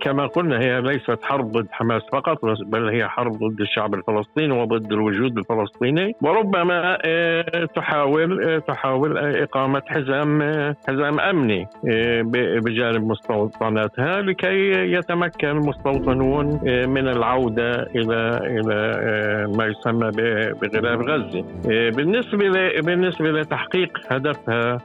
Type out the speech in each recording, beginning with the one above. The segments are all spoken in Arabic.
كما قلنا هي ليست حرب ضد حماس فقط بل هي حرب ضد الشعب الفلسطيني وضد الوجود الفلسطيني. وربما آه، تحاول آه، تحاول إقامة حزام حزام أمني بجانب مستوطناتها لكي يتمكن المستوطنون من العودة إلى إلى ما يسمى بغلاف غزة. بالنسبة بالنسبة لتحقيق هدفها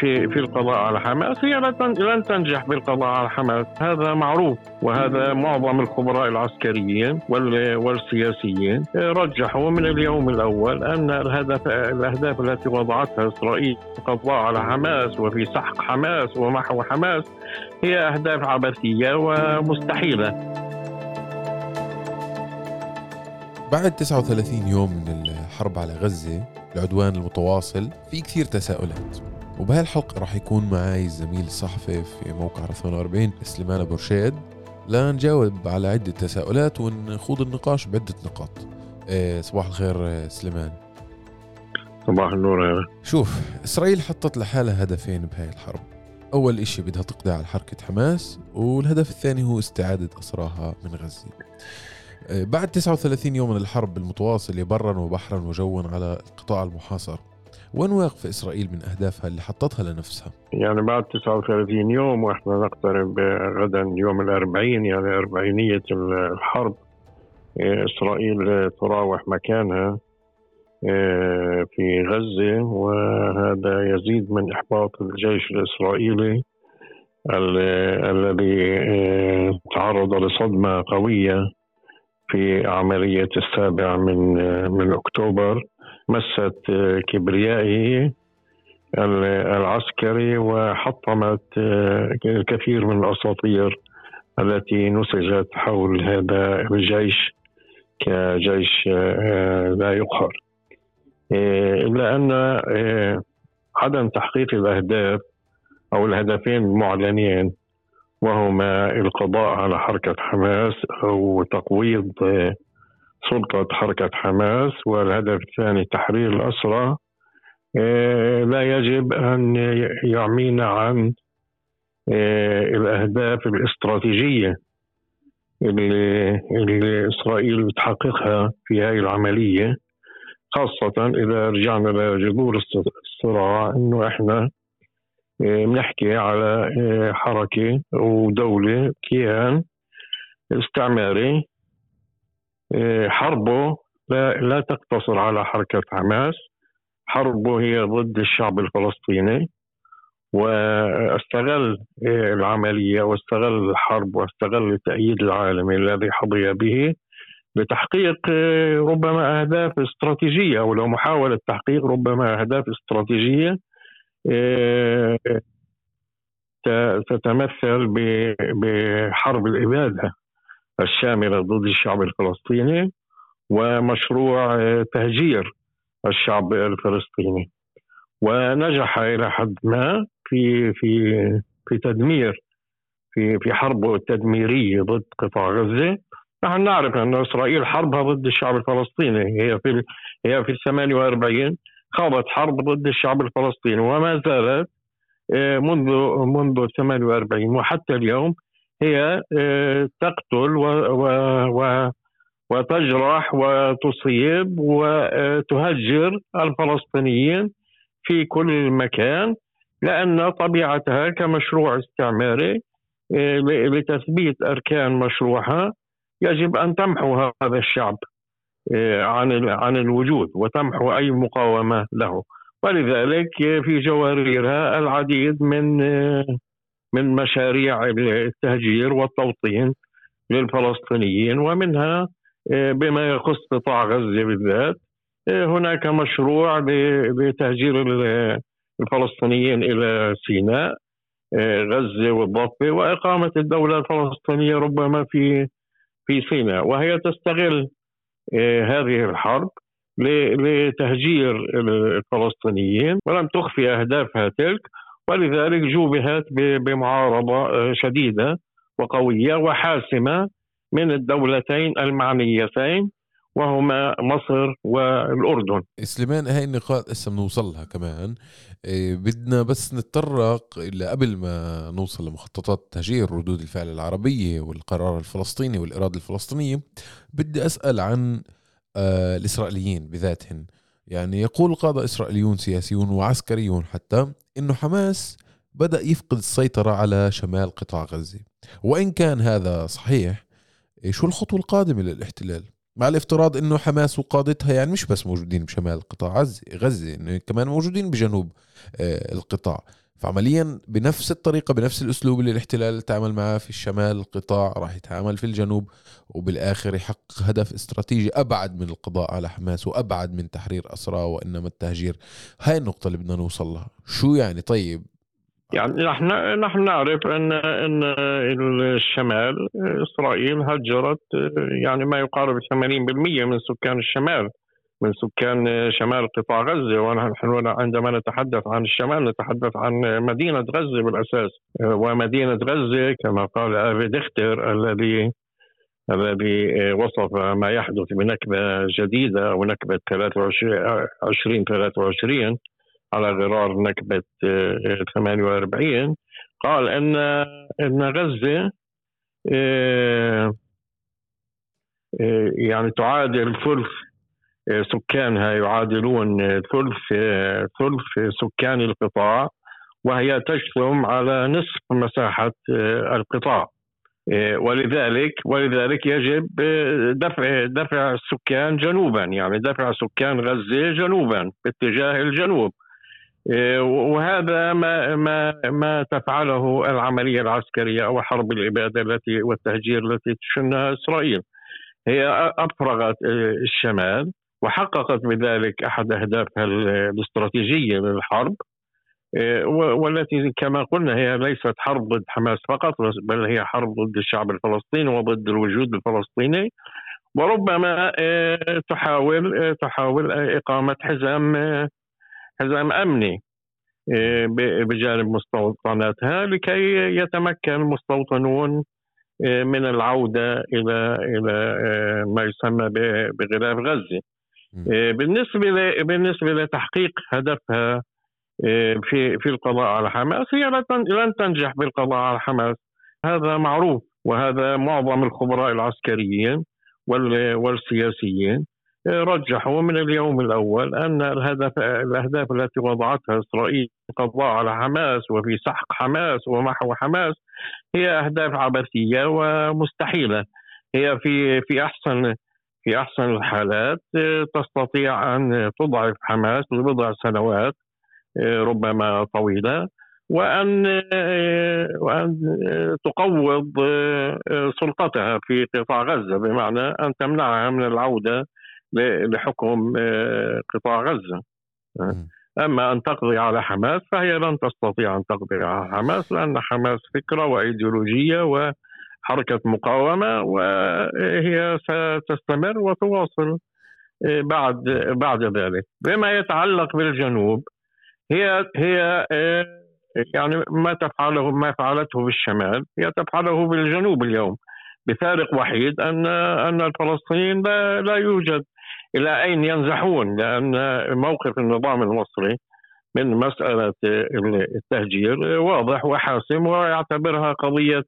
في في القضاء على حماس هي لن تنجح بالقضاء على حماس. هذا معروف. وهذا معظم الخبراء العسكريين والسياسيين رجحوا من اليوم الأول أن الهدف الأهداف التي وضعتها إسرائيل القضاء على حماس وفي سحق حماس ومحو حماس هي أهداف عبثية ومستحيلة. بعد 39 يوم من الحرب على غزة العدوان المتواصل في كثير تساؤلات وبهالحلقة راح يكون معي الزميل الصحفي في موقع 48 سليمان أبو رشيد. لنجاوب على عدة تساؤلات ونخوض النقاش بعدة نقاط. إيه صباح الخير سليمان. صباح النور شوف إسرائيل حطت لحالها هدفين بهاي الحرب. أول إشي بدها تقضي على حركة حماس والهدف الثاني هو استعادة أسراها من غزة. إيه، بعد 39 يوم من الحرب المتواصلة برا وبحرا وجوا على القطاع المحاصر. وين واقفة إسرائيل من أهدافها اللي حطتها لنفسها؟ يعني بعد 39 يوم وإحنا نقترب غدا يوم الأربعين يعني أربعينية الحرب إسرائيل تراوح مكانها آه، في غزة وهذا يزيد من إحباط الجيش الإسرائيلي الذي آه، تعرض لصدمة قوية في عملية السابع من من أكتوبر مست كبريائه العسكري وحطمت الكثير من الأساطير التي نسجت حول هذا الجيش كجيش لا يقهر. إلا أن عدم تحقيق الأهداف أو الهدفين المعلنين وهما القضاء على حركة حماس أو تقويض سلطة حركة حماس والهدف الثاني تحرير الأسرى آه، لا يجب أن يعمينا عن آه، الأهداف الاستراتيجية اللي, اللي إسرائيل بتحققها في هذه العملية خاصة إذا رجعنا لجذور الصراع إنه إحنا آه، بنحكي على حركة ودولة كيان استعماري. حربه لا, لا تقتصر على حركة حماس. حربه هي ضد الشعب الفلسطيني واستغل إيه، العملية واستغل الحرب واستغل التأييد العالمي الذي حظي به لتحقيق إيه، ربما أهداف استراتيجية أو لو محاولة تحقيق ربما أهداف استراتيجية تتمثل بحرب الإبادة. الشاملة ضد الشعب الفلسطيني ومشروع تهجير الشعب الفلسطيني. ونجح إلى حد ما في في في تدمير في في حربه التدميرية ضد قطاع غزة. نحن نعرف أن إسرائيل حربها ضد الشعب الفلسطيني. هي في هي في 48 خاضت حرب ضد الشعب الفلسطيني وما زالت آه، منذ منذ 48 وحتى اليوم هي آه، تقتل و و و وتجرح وتصيب وتهجر الفلسطينيين في كل مكان لأن طبيعتها كمشروع استعماري آه، لتثبيت أركان مشروعها يجب أن تمحو هذا الشعب آه، عن عن الوجود وتمحو أي مقاومة له. ولذلك في جواريرها العديد من من مشاريع التهجير والتوطين للفلسطينيين ومنها آه، بما يخص قطاع غزة بالذات آه، هناك مشروع لتهجير الفلسطينيين إلى سيناء آه، غزة والضفة وإقامة الدولة الفلسطينية ربما في في سيناء. وهي تستغل هذه الحرب لتهجير الفلسطينيين. ولم تخفي أهدافها تلك ولذلك جوبهت بمعارضة آه، شديدة وقوية وحاسمة من الدولتين المعنيتين وهما مصر والأردن. سليمان هاي النقاط هسه بنوصل لها كمان. إيه بدنا بس نتطرق إلى قبل ما نوصل لمخططات تهجير ردود الفعل العربية والقرار الفلسطيني والإرادة الفلسطينية بدي أسأل عن آه الإسرائيليين بذاتهم يعني يقول قادة إسرائيليون سياسيون وعسكريون حتى إنه حماس بدأ يفقد السيطرة على شمال قطاع غزة. وإن كان هذا صحيح إيه، شو الخطوة القادمة للاحتلال؟ مع الافتراض إنه حماس وقادتها يعني مش بس موجودين بشمال قطاع غزة غزة إنه كمان موجودين بجنوب آه، القطاع. فعمليا بنفس الطريقة بنفس الأسلوب اللي الاحتلال تعامل معاه في الشمال القطاع راح يتعامل في الجنوب وبالآخر يحقق هدف استراتيجي أبعد من القضاء على حماس وأبعد من تحرير أسرى وإنما التهجير. هاي النقطة اللي بدنا نوصل لها. شو يعني؟ طيب. يعني نحن نحن نعرف إن إن الشمال إسرائيل هجرت يعني ما يقارب 80% من سكان الشمال. من سكان شمال قطاع غزة ونحن عندما نتحدث عن الشمال نتحدث عن مدينة غزة بالأساس. ومدينة غزة كما قال افي دختر الذي الذي وصف ما يحدث بنكبة جديدة أو نكبة 23 23 على غرار نكبة 48 آه، قال أن أن غزة آه، آه، يعني تعادل ثلث سكانها يعادلون ثلث ثلث سكان القطاع وهي تجثم على نصف مساحة القطاع. ولذلك ولذلك يجب دفع دفع السكان جنوبا يعني دفع سكان غزة جنوبا باتجاه الجنوب. وهذا ما ما ما تفعله العملية العسكرية أو حرب الاباده التي والتهجير التي تشنها إسرائيل. هي أفرغت إيه، الشمال. وحققت بذلك أحد أهدافها الاستراتيجية للحرب إيه، والتي كما قلنا هي ليست حرب ضد حماس فقط بل هي حرب ضد الشعب الفلسطيني وضد الوجود الفلسطيني وربما تحاول تحاول إقامة حزام حزام أمني آه، بجانب مستوطناتها لكي يتمكن المستوطنون من العودة إلى إلى آه، ما يسمى بغلاف غزة. بالنسبة بالنسبة لتحقيق هدفها في في القضاء على حماس هي لن تنجح بالقضاء على حماس. هذا معروف وهذا معظم الخبراء العسكريين والسياسيين رجحوا من اليوم الأول أن الهدف الأهداف التي وضعتها إسرائيل في القضاء على حماس وفي سحق حماس ومحو حماس هي أهداف عبثية ومستحيلة. هي في في أحسن في أحسن الحالات تستطيع أن تضعف حماس لبضع سنوات ربما طويلة وأن وأن تقوض سلطتها في قطاع غزة بمعنى أن تمنعها من العودة لحكم آه، قطاع غزة. أما أن تقضي على حماس فهي لن تستطيع أن تقضي على حماس لأن حماس فكرة وإيديولوجية وحركه مقاومة وهي ستستمر وتواصل آه، بعد بعد ذلك. بما يتعلق بالجنوب هي هي آه، يعني ما تفعله ما فعلته بالشمال هي تفعله بالجنوب اليوم. بفارق وحيد أن أن الفلسطينيين لا, لا يوجد إلى أين ينزحون لأن موقف النظام المصري من مسألة التهجير واضح وحاسم ويعتبرها قضية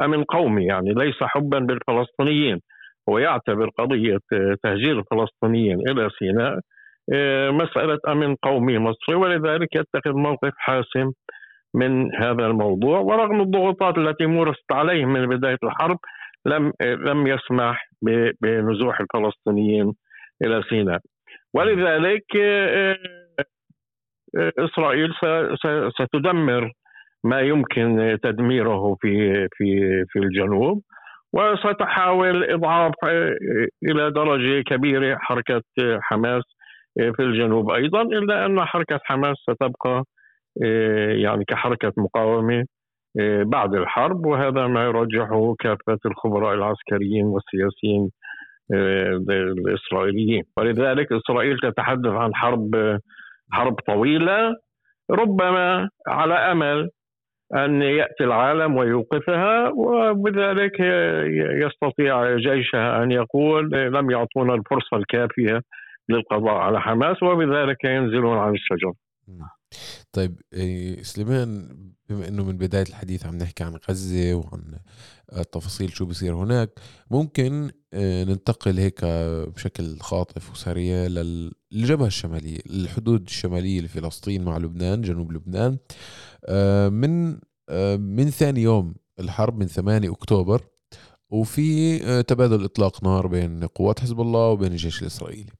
امن قومي يعني ليس حبا بالفلسطينيين. هو يعتبر قضية تهجير الفلسطينيين إلى سيناء مسألة أمن قومي مصري ولذلك يتخذ موقف حاسم من هذا الموضوع. ورغم الضغوطات التي مورست عليه من بداية الحرب لم لم يسمح بنزوح الفلسطينيين إلى سيناء. ولذلك آه، آه، إسرائيل ستدمر ما يمكن تدميره في في في الجنوب وستحاول إضعاف آه، إلى درجة كبيرة حركة حماس في الجنوب أيضا إلا أن حركة حماس ستبقى يعني كحركة مقاومة بعد الحرب وهذا ما يرجحه كافة الخبراء العسكريين والسياسيين الإسرائيليين. ولذلك إسرائيل تتحدث عن حرب حرب طويلة ربما على أمل أن يأتي العالم ويوقفها وبذلك يستطيع جيشها أن يقول لم يعطونا الفرصة الكافية للقضاء على حماس وبذلك ينزلون عن الشجر. طيب إيه، سليمان بما إنه من بداية الحديث عم نحكي عن غزة وعن التفاصيل شو بصير هناك ممكن آه، ننتقل هيك بشكل خاطف وسريع للجبهة الشمالية الحدود الشمالية لفلسطين مع لبنان جنوب لبنان. آه، من آه، من ثاني يوم الحرب من 8 أكتوبر وفي تبادل إطلاق نار بين قوات حزب الله وبين الجيش الإسرائيلي.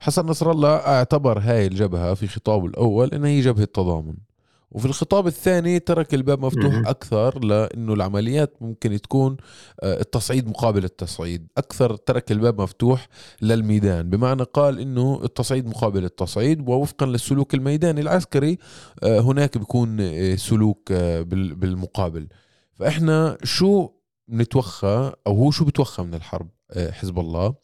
حسن نصر الله أعتبر هاي الجبهة في خطابه الأول إنها هي جبهة تضامن. وفي الخطاب الثاني ترك الباب مفتوح أكثر لأنه العمليات ممكن تكون آه، التصعيد مقابل التصعيد. أكثر ترك الباب مفتوح للميدان. بمعنى قال أنه التصعيد مقابل التصعيد ووفقا للسلوك الميداني العسكري آه، هناك بيكون آه، سلوك بالمقابل. فإحنا شو نتوخى أو هو شو بتوخى من الحرب حزب الله؟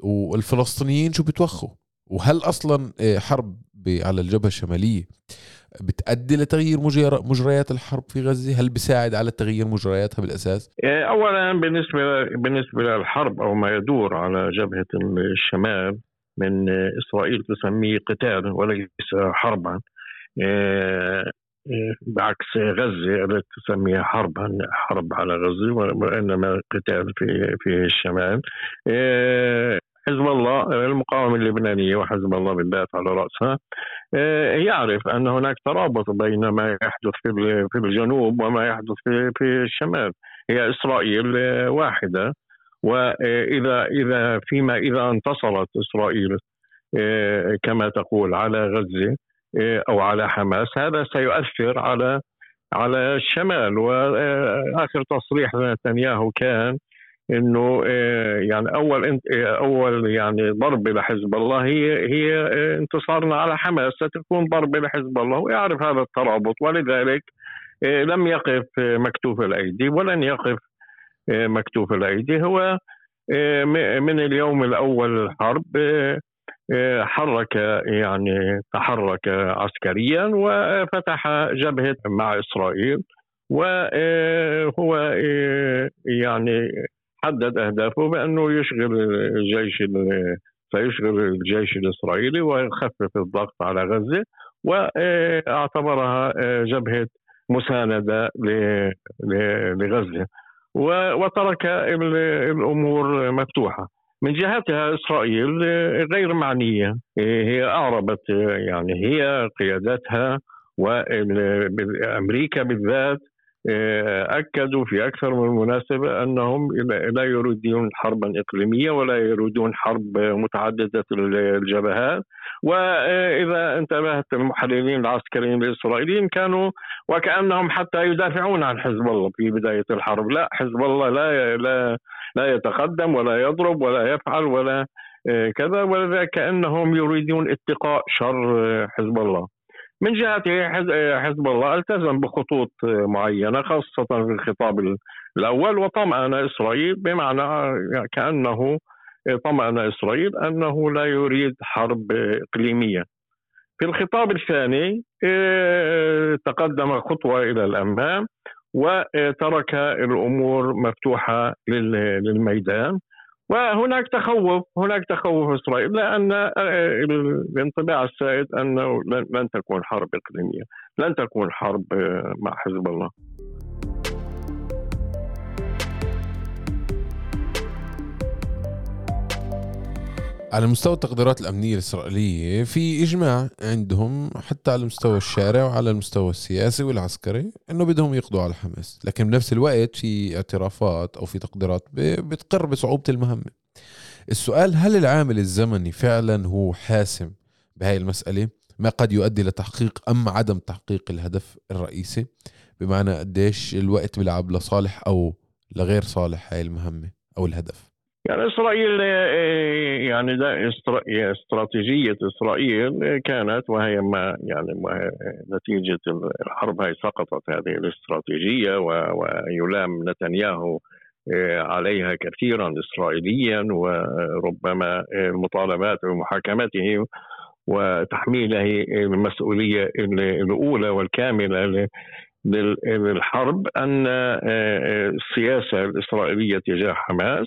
والفلسطينيين شو بتوخوا؟ وهل أصلا حرب على الجبهة الشمالية بتأدي لتغيير مجريات الحرب في غزة؟ هل بيساعد على تغيير مجرياتها بالأساس؟ آه، اولا بالنسبة بالنسبة للحرب أو ما يدور على جبهة الشمال من إسرائيل تسميه قتال وليس حربا بعكس غزة التي تسميها حربا حرب على غزة وإنما قتال في في الشمال إيه، حزب الله المقاومة اللبنانية وحزب الله بالذات على رأسها إيه، يعرف أن هناك ترابط بين ما يحدث في الجنوب وما يحدث في الشمال. هي إسرائيل واحدة. واذا إذا فيما إذا انتصرت إسرائيل إيه، كما تقول على غزة أو على حماس هذا سيؤثر على على الشمال. وآخر تصريح نتنياهو كان إنه إيه، يعني أول إيه، أول يعني ضربه لحزب الله هي هي انتصارنا على حماس ستكون ضربه لحزب الله ويعرف هذا الترابط. ولذلك لم يقف مكتوف الأيدي ولن يقف مكتوف الأيدي. هو من اليوم الأول للحرب آه، حرك يعني تحرك عسكريا وفتح جبهة مع إسرائيل وهو آه، يعني حدد أهدافه بأنه يشغل الجيش سيشغل الجيش الإسرائيلي ويخفف الضغط على غزة وأعتبرها آه، جبهة مساندة لغزة. وترك الأمور مفتوحة. من جهتها إسرائيل غير معنية. هي أعربت يعني هي قيادتها وامريكا بالذات أكدوا في أكثر من مناسبة أنهم لا يريدون حربا إقليمية ولا يريدون حرب متعددة الجبهات وإذا انتبهت المحللين العسكريين الإسرائيليين كانوا وكأنهم حتى يدافعون عن حزب الله في بداية الحرب لا حزب الله لا لا لا يتقدم ولا يضرب ولا يفعل ولا آه، كذا ولذلك كأنهم يريدون اتقاء شر آه، حزب الله. من جهته آه، حزب الله التزم بخطوط معينة خاصة في الخطاب الأول وطمأن إسرائيل بمعنى كأنه طمأن إسرائيل أنه لا يريد حرب إقليمية. في الخطاب الثاني تقدم خطوة إلى الأمام وترك الأمور مفتوحة للميدان وهناك تخوف هناك تخوف إسرائيل لأن الانطباع السائد أنه لن تكون حرب إقليمية لن تكون حرب مع حزب الله. على مستوى التقديرات الأمنية الإسرائيلية في إجماع عندهم حتى على مستوى الشارع وعلى المستوى السياسي والعسكري إنه بدهم يقضوا على حماس. لكن بنفس الوقت في اعترافات أو في تقديرات بتقر بصعوبة المهمة. السؤال هل العامل الزمني فعلا هو حاسم بهاي المسألة؟ ما قد يؤدي لتحقيق أم عدم تحقيق الهدف الرئيسي؟ بمعنى قديش الوقت بيلعب لصالح أو لغير صالح هاي المهمة أو الهدف؟ يعني إسرائيل آه، يعني ده استراتيجية إسرائيل كانت وهي ما يعني ما نتيجة الحرب هاي سقطت هذه الاستراتيجية ويلام نتنياهو آه، عليها كثيرا اسرائيليا وربما المطالبات بمحاكمته وتحميله المسؤوليه الأولى والكاملة للحرب أن السياسة الإسرائيلية تجاه حماس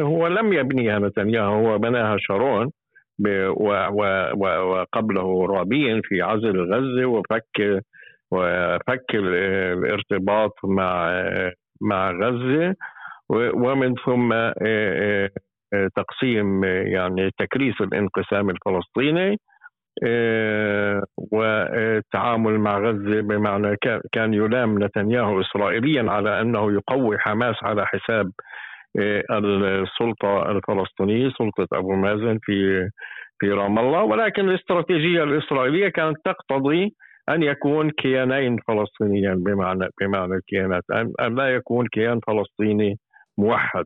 هو لم يبنيها نتنياهو هو بناها شارون وقبله رابين في عزل غزة وفك وفك الارتباط مع مع غزة ومن ثم آه، آه، آه، تقسيم يعني تكريس الانقسام الفلسطيني والتعامل مع غزة بمعنى كان يلام نتنياهو اسرائيليا على أنه يقوي حماس على حساب السلطة الفلسطينية سلطة أبو مازن في في رام الله. ولكن الاستراتيجية الإسرائيلية كانت تقتضي أن يكون كيانين فلسطينيين بمعنى بمعنى الكيانات أن لا يكون كيان فلسطيني موحد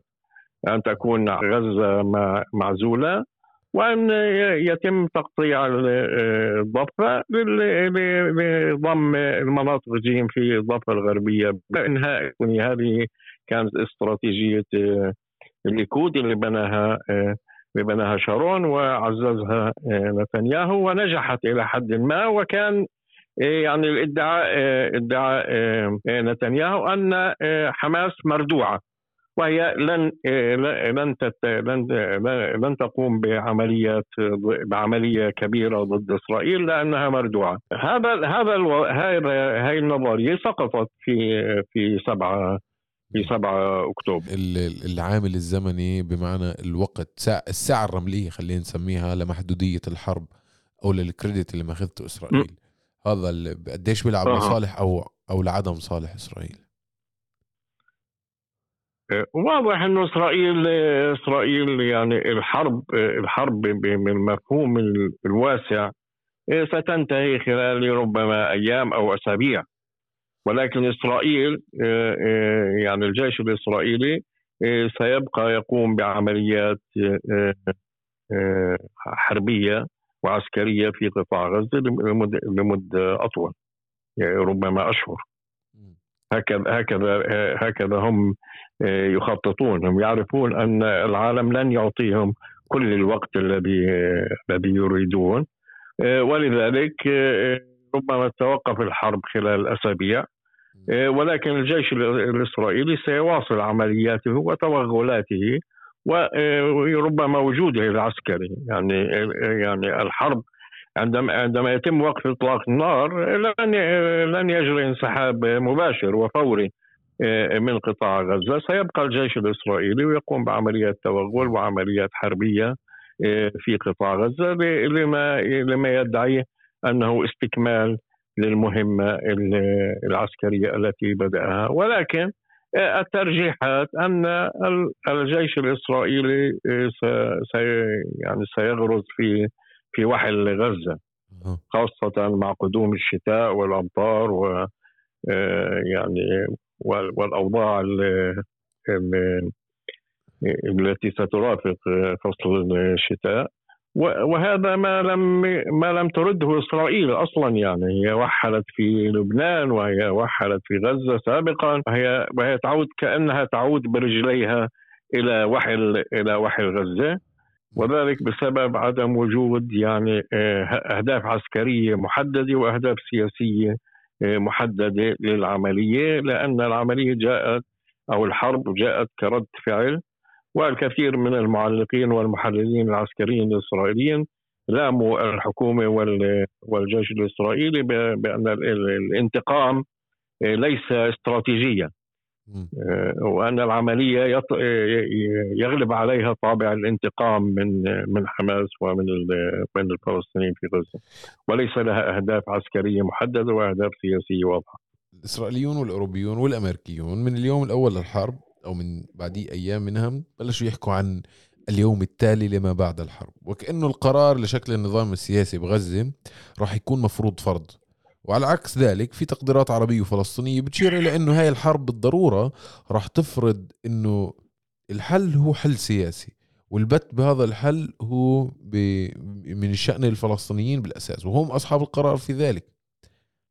أن تكون غزة معزولة. وأن يتم تقطيع الضفة لضم المناطق الجيم في الضفة الغربية انهاء هذه كانت استراتيجية الليكود اللي بناها اللي بناها شارون وعززها نتنياهو ونجحت إلى حد ما. وكان يعني الإدعاء إدعاء نتنياهو أن حماس مردوعة. وهي لن لن لن لن تقوم بعمليات بعملية كبيرة ضد إسرائيل لأنها مردوعة. هذا هذا هاي النظريه سقطت في في 7 في 7 أكتوبر. العامل الزمني بمعنى الوقت الساعة الرملية خلينا نسميها لمحدودية الحرب أو للكريدت اللي ماخذته إسرائيل. هذا قديش بيلعب لصالح أو أو لعدم صالح إسرائيل. واضح انه إسرائيل إسرائيل يعني الحرب الحرب بالمفهوم الواسع ستنتهي خلال ربما أيام أو أسابيع. ولكن إسرائيل يعني الجيش الإسرائيلي سيبقى يقوم بعمليات حربية وعسكرية في قطاع غزة لمدة أطول يعني ربما أشهر. هكذا هكذا هكذا هم يخططون هم يعرفون أن العالم لن يعطيهم كل الوقت الذي الذي يريدون. ولذلك ربما تتوقف الحرب خلال أسابيع. ولكن الجيش الإسرائيلي سيواصل عملياته وتوغلاته وربما وجوده العسكري. يعني يعني الحرب عندما عندما يتم وقف إطلاق النار لن لن يجري انسحاب مباشر وفوري آه، من قطاع غزة. سيبقى الجيش الإسرائيلي ويقوم بعمليات توغل وعمليات حربية آه، في قطاع غزة لما لما يدعيه أنه استكمال للمهمة العسكرية التي بدأها. ولكن آه، الترجيحات أن الجيش الإسرائيلي سي يعني سيغرز في في وحل غزه خاصة مع قدوم الشتاء والأمطار و يعني والأوضاع التي سترافق فصل الشتاء. وهذا ما لم ما لم ترده إسرائيل أصلا يعني. هي وحلت في لبنان وهي وحلت في غزة سابقا. وهي وهي تعود كأنها تعود برجليها إلى وحل إلى وحل غزة. وذلك بسبب عدم وجود يعني آه، أهداف عسكرية محددة وأهداف سياسية محددة للعملية لأن العملية جاءت أو الحرب جاءت كرد فعل والكثير من المعلقين والمحللين العسكريين الإسرائيليين لاموا الحكومة والجيش الإسرائيلي بأن الانتقام ليس استراتيجيه آه، وأن العملية آه، يغلب عليها طابع الانتقام من من حماس ومن من الفلسطينيين في غزة. وليس لها أهداف عسكرية محددة وأهداف سياسية واضحة. الإسرائيليون والأوروبيون والأمريكيون من اليوم الأول للحرب أو من بعديه أيام منها بلشوا يحكوا عن اليوم التالي لما بعد الحرب. وكأنه القرار لشكل النظام السياسي بغزة راح يكون مفروض فرض. وعلى عكس ذلك في تقديرات عربية وفلسطينية بتشير إلى أنه هاي الحرب بالضرورة راح تفرض أنه الحل هو حل سياسي والبت بهذا الحل هو من الشأن الفلسطينيين بالأساس وهم أصحاب القرار في ذلك.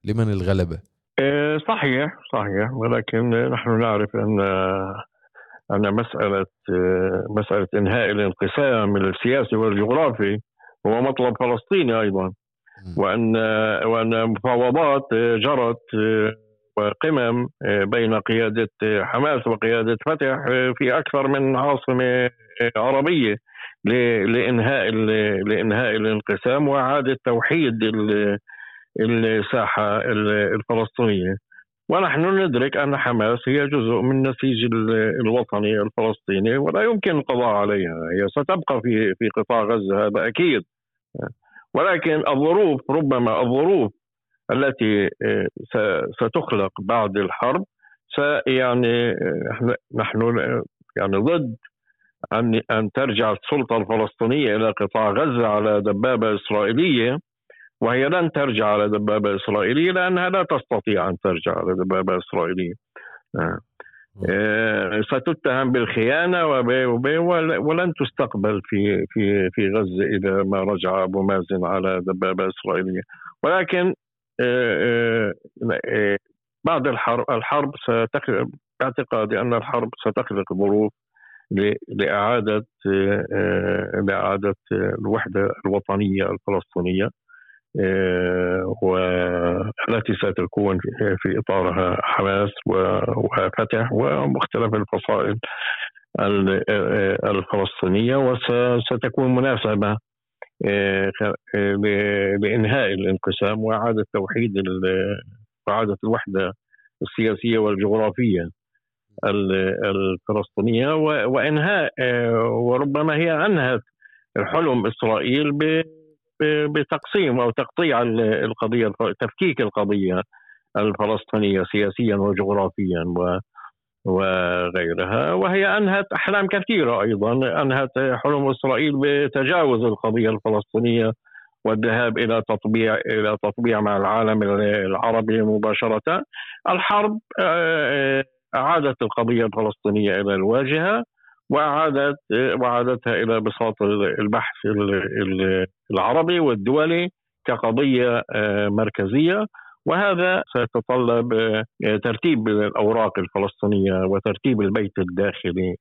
لمن الغلبة؟ إيه، صحيح صحيح. ولكن نحن نعرف أن أن مسألة مسألة إنهاء الانقسام السياسي والجغرافي هو مطلب فلسطيني أيضا. وأن وأن مفاوضات جرت وقمم بين قيادة حماس وقيادة فتح في أكثر من عاصمة عربية لإنهاء لإنهاء الانقسام وإعادة توحيد الساحة الفلسطينية. ونحن ندرك أن حماس هي جزء من النسيج الوطني الفلسطيني ولا يمكن القضاء عليها. هي ستبقى في في قطاع غزة هذا أكيد. ولكن الظروف ربما الظروف التي ستخلق بعد الحرب يعني نحن يعني ضد أن أن ترجع السلطة الفلسطينية إلى قطاع غزة على دبابة إسرائيلية وهي لن ترجع على دبابة إسرائيلية لأنها لا تستطيع أن ترجع على دبابة إسرائيلية. آه. آه، ستتهم بالخيانة ولن تستقبل في في في غزة إذا ما رجع أبو مازن على دبابة إسرائيلية ولكن آه، بعد الحرب الحرب ستخلق باعتقادي أن الحرب ستخلق ظروف لإعادة لإعادة الوحدة الوطنية الفلسطينية والتي ستكون في إطارها حماس وفتح ومختلف الفصائل الفلسطينية وستكون مناسبة لإنهاء الانقسام وإعادة توحيد وإعادة الوحدة السياسية والجغرافية الفلسطينية وإنهاء وربما هي أنهت حلم إسرائيل بتقسيم أو تقطيع القضية تفكيك القضية الفلسطينية سياسيا وجغرافيا وغيرها. وهي أنهت أحلام كثيرة أيضا أنهت حلم إسرائيل بتجاوز القضية الفلسطينية والذهاب إلى تطبيع إلى تطبيع مع العالم العربي مباشرة. الحرب آه، أعادت القضية الفلسطينية إلى الواجهة. واعادت واعادتها إلى بساط البحث العربي والدولي كقضية آه، مركزية. وهذا سيتطلب آه، ترتيب الأوراق الفلسطينية وترتيب البيت الداخلي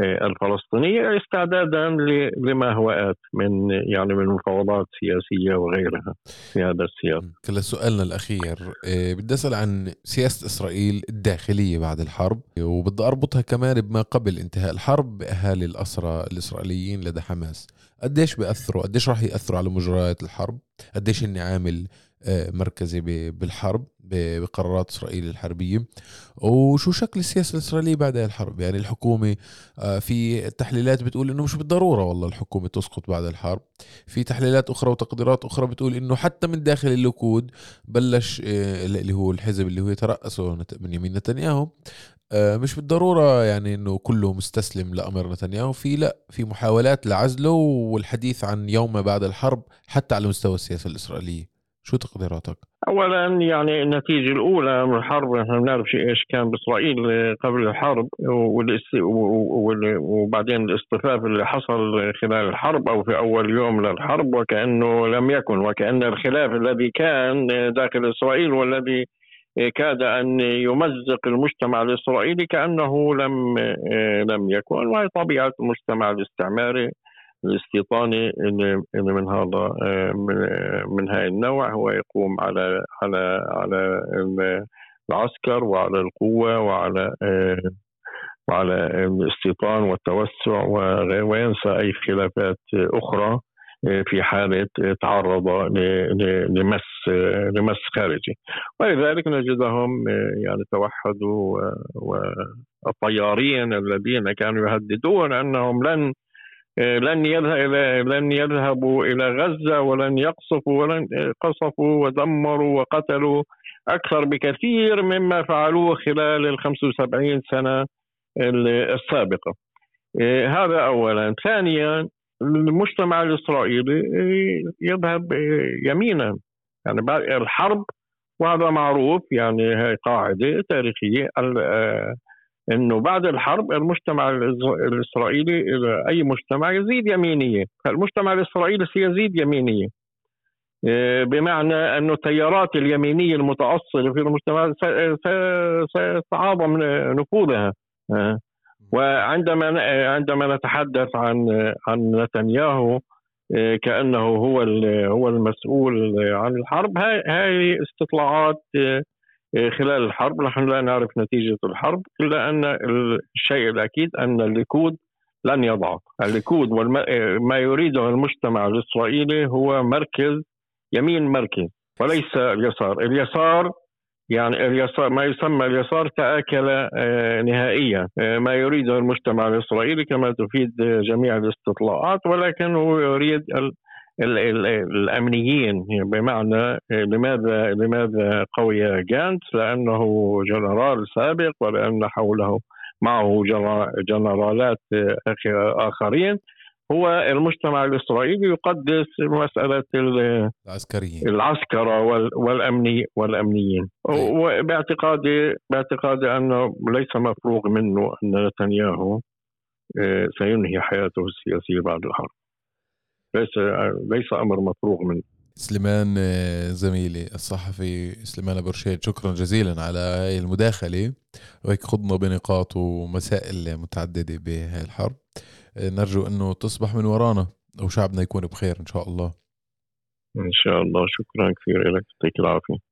الفلسطينية استعدادا لما هو آت من يعني من مفاوضات سياسية وغيرها في هذا السياق. كلا سؤالنا الأخير آه، بدي أسأل عن سياسة إسرائيل الداخلية بعد الحرب وبدي أربطها كمان بما قبل انتهاء الحرب بأهالي الأسرى الإسرائيليين لدى حماس. قديش بيأثروا؟ قديش راح يأثروا على مجريات الحرب؟ قديش إني عامل آه، مركزي بالحرب بقرارات إسرائيل الحربية. وشو شكل السياسة الإسرائيلية بعد الحرب؟ يعني الحكومة آه، في تحليلات بتقول إنه مش بالضرورة والله الحكومة تسقط بعد الحرب. في تحليلات أخرى وتقديرات أخرى بتقول إنه حتى من داخل الليكود بلش آه، اللي هو الحزب اللي هو يترأسه بنيامين نتنياهو. مش بالضرورة يعني إنه كله مستسلم لأمر نتنياهو. في لا في محاولات لعزله والحديث عن يوم بعد الحرب حتى على مستوى السياسة الإسرائيلية. شو تقديراتك؟ اولا يعني النتيجة الأولى من الحرب نحن بنعرف إيش كان بإسرائيل قبل الحرب وبعدين الاصطفاف اللي حصل خلال الحرب أو في أول يوم للحرب وكأنه لم يكن وكأن الخلاف الذي كان داخل إسرائيل والذي كاد أن يمزق المجتمع الإسرائيلي كأنه لم لم يكن وهي طبيعة المجتمع الاستعماري الاستيطاني اللي من هذا آه، من هاي النوع هو يقوم على على على العسكر وعلى القوة وعلى آه، وعلى الاستيطان والتوسع وينسى أي خلافات أخرى آه، في حالة تعرض لمس لمس خارجي. ولذلك نجدهم يعني توحدوا والطيارين الذين كانوا يهددون أنهم لن آه، لن لن يذهبوا إلى غزة ولن يقصفوا ولن آه، قصفوا ودمروا وقتلوا أكثر بكثير مما فعلوه خلال ال 75 سنة السابقة. آه، هذا اولا، ثانيا المجتمع الإسرائيلي يذهب يمينا يعني بعد الحرب وهذا معروف يعني هي قاعدة تاريخية إنه بعد الحرب المجتمع الإسرائيلي أي مجتمع يزيد يمينية، المجتمع الإسرائيلي سيزيد يمينية. آه، بمعنى أن التيارات اليمينية المتأصلة في المجتمع ستعاظم نفوذها آه، وعندما عندما نتحدث عن عن نتنياهو كأنه هو هو المسؤول عن الحرب هاي استطلاعات خلال الحرب نحن لا نعرف نتيجة الحرب إلا أن الشيء الأكيد أن الليكود لن يضعف. الليكود ما يريده المجتمع الإسرائيلي هو مركز يمين مركز وليس اليسار. اليسار يعني اليسار ما يسمى اليسار تآكل آه، نهائيا. آه، ما يريده المجتمع الإسرائيلي كما تفيد جميع الاستطلاعات ولكن هو يريد الأمنيين. بمعنى آه، لماذا لماذا قوي جانت؟ لأنه جنرال سابق ولأن حوله معه جنرالات آخرين. هو المجتمع الإسرائيلي يقدس مسألة العسكريين. العسكرة والامني والأمنيين. طيب. وباعتقادي باعتقادي انه ليس مفروغ منه أن نتنياهو آه، سينهي حياته السياسية بعد الحرب. ليس ليس أمر مفروغ منه. سليمان آه، زميلي الصحفي سليمان أبو رشيد شكرا جزيلا على هاي المداخلة. وهيك خضنا بنقاط ومسائل متعددة بهاي الحرب. نرجو أنه تصبح من ورانا وشعبنا يكون بخير إن شاء الله. إن شاء الله. شكرا كثير لك. يعطيك العافية.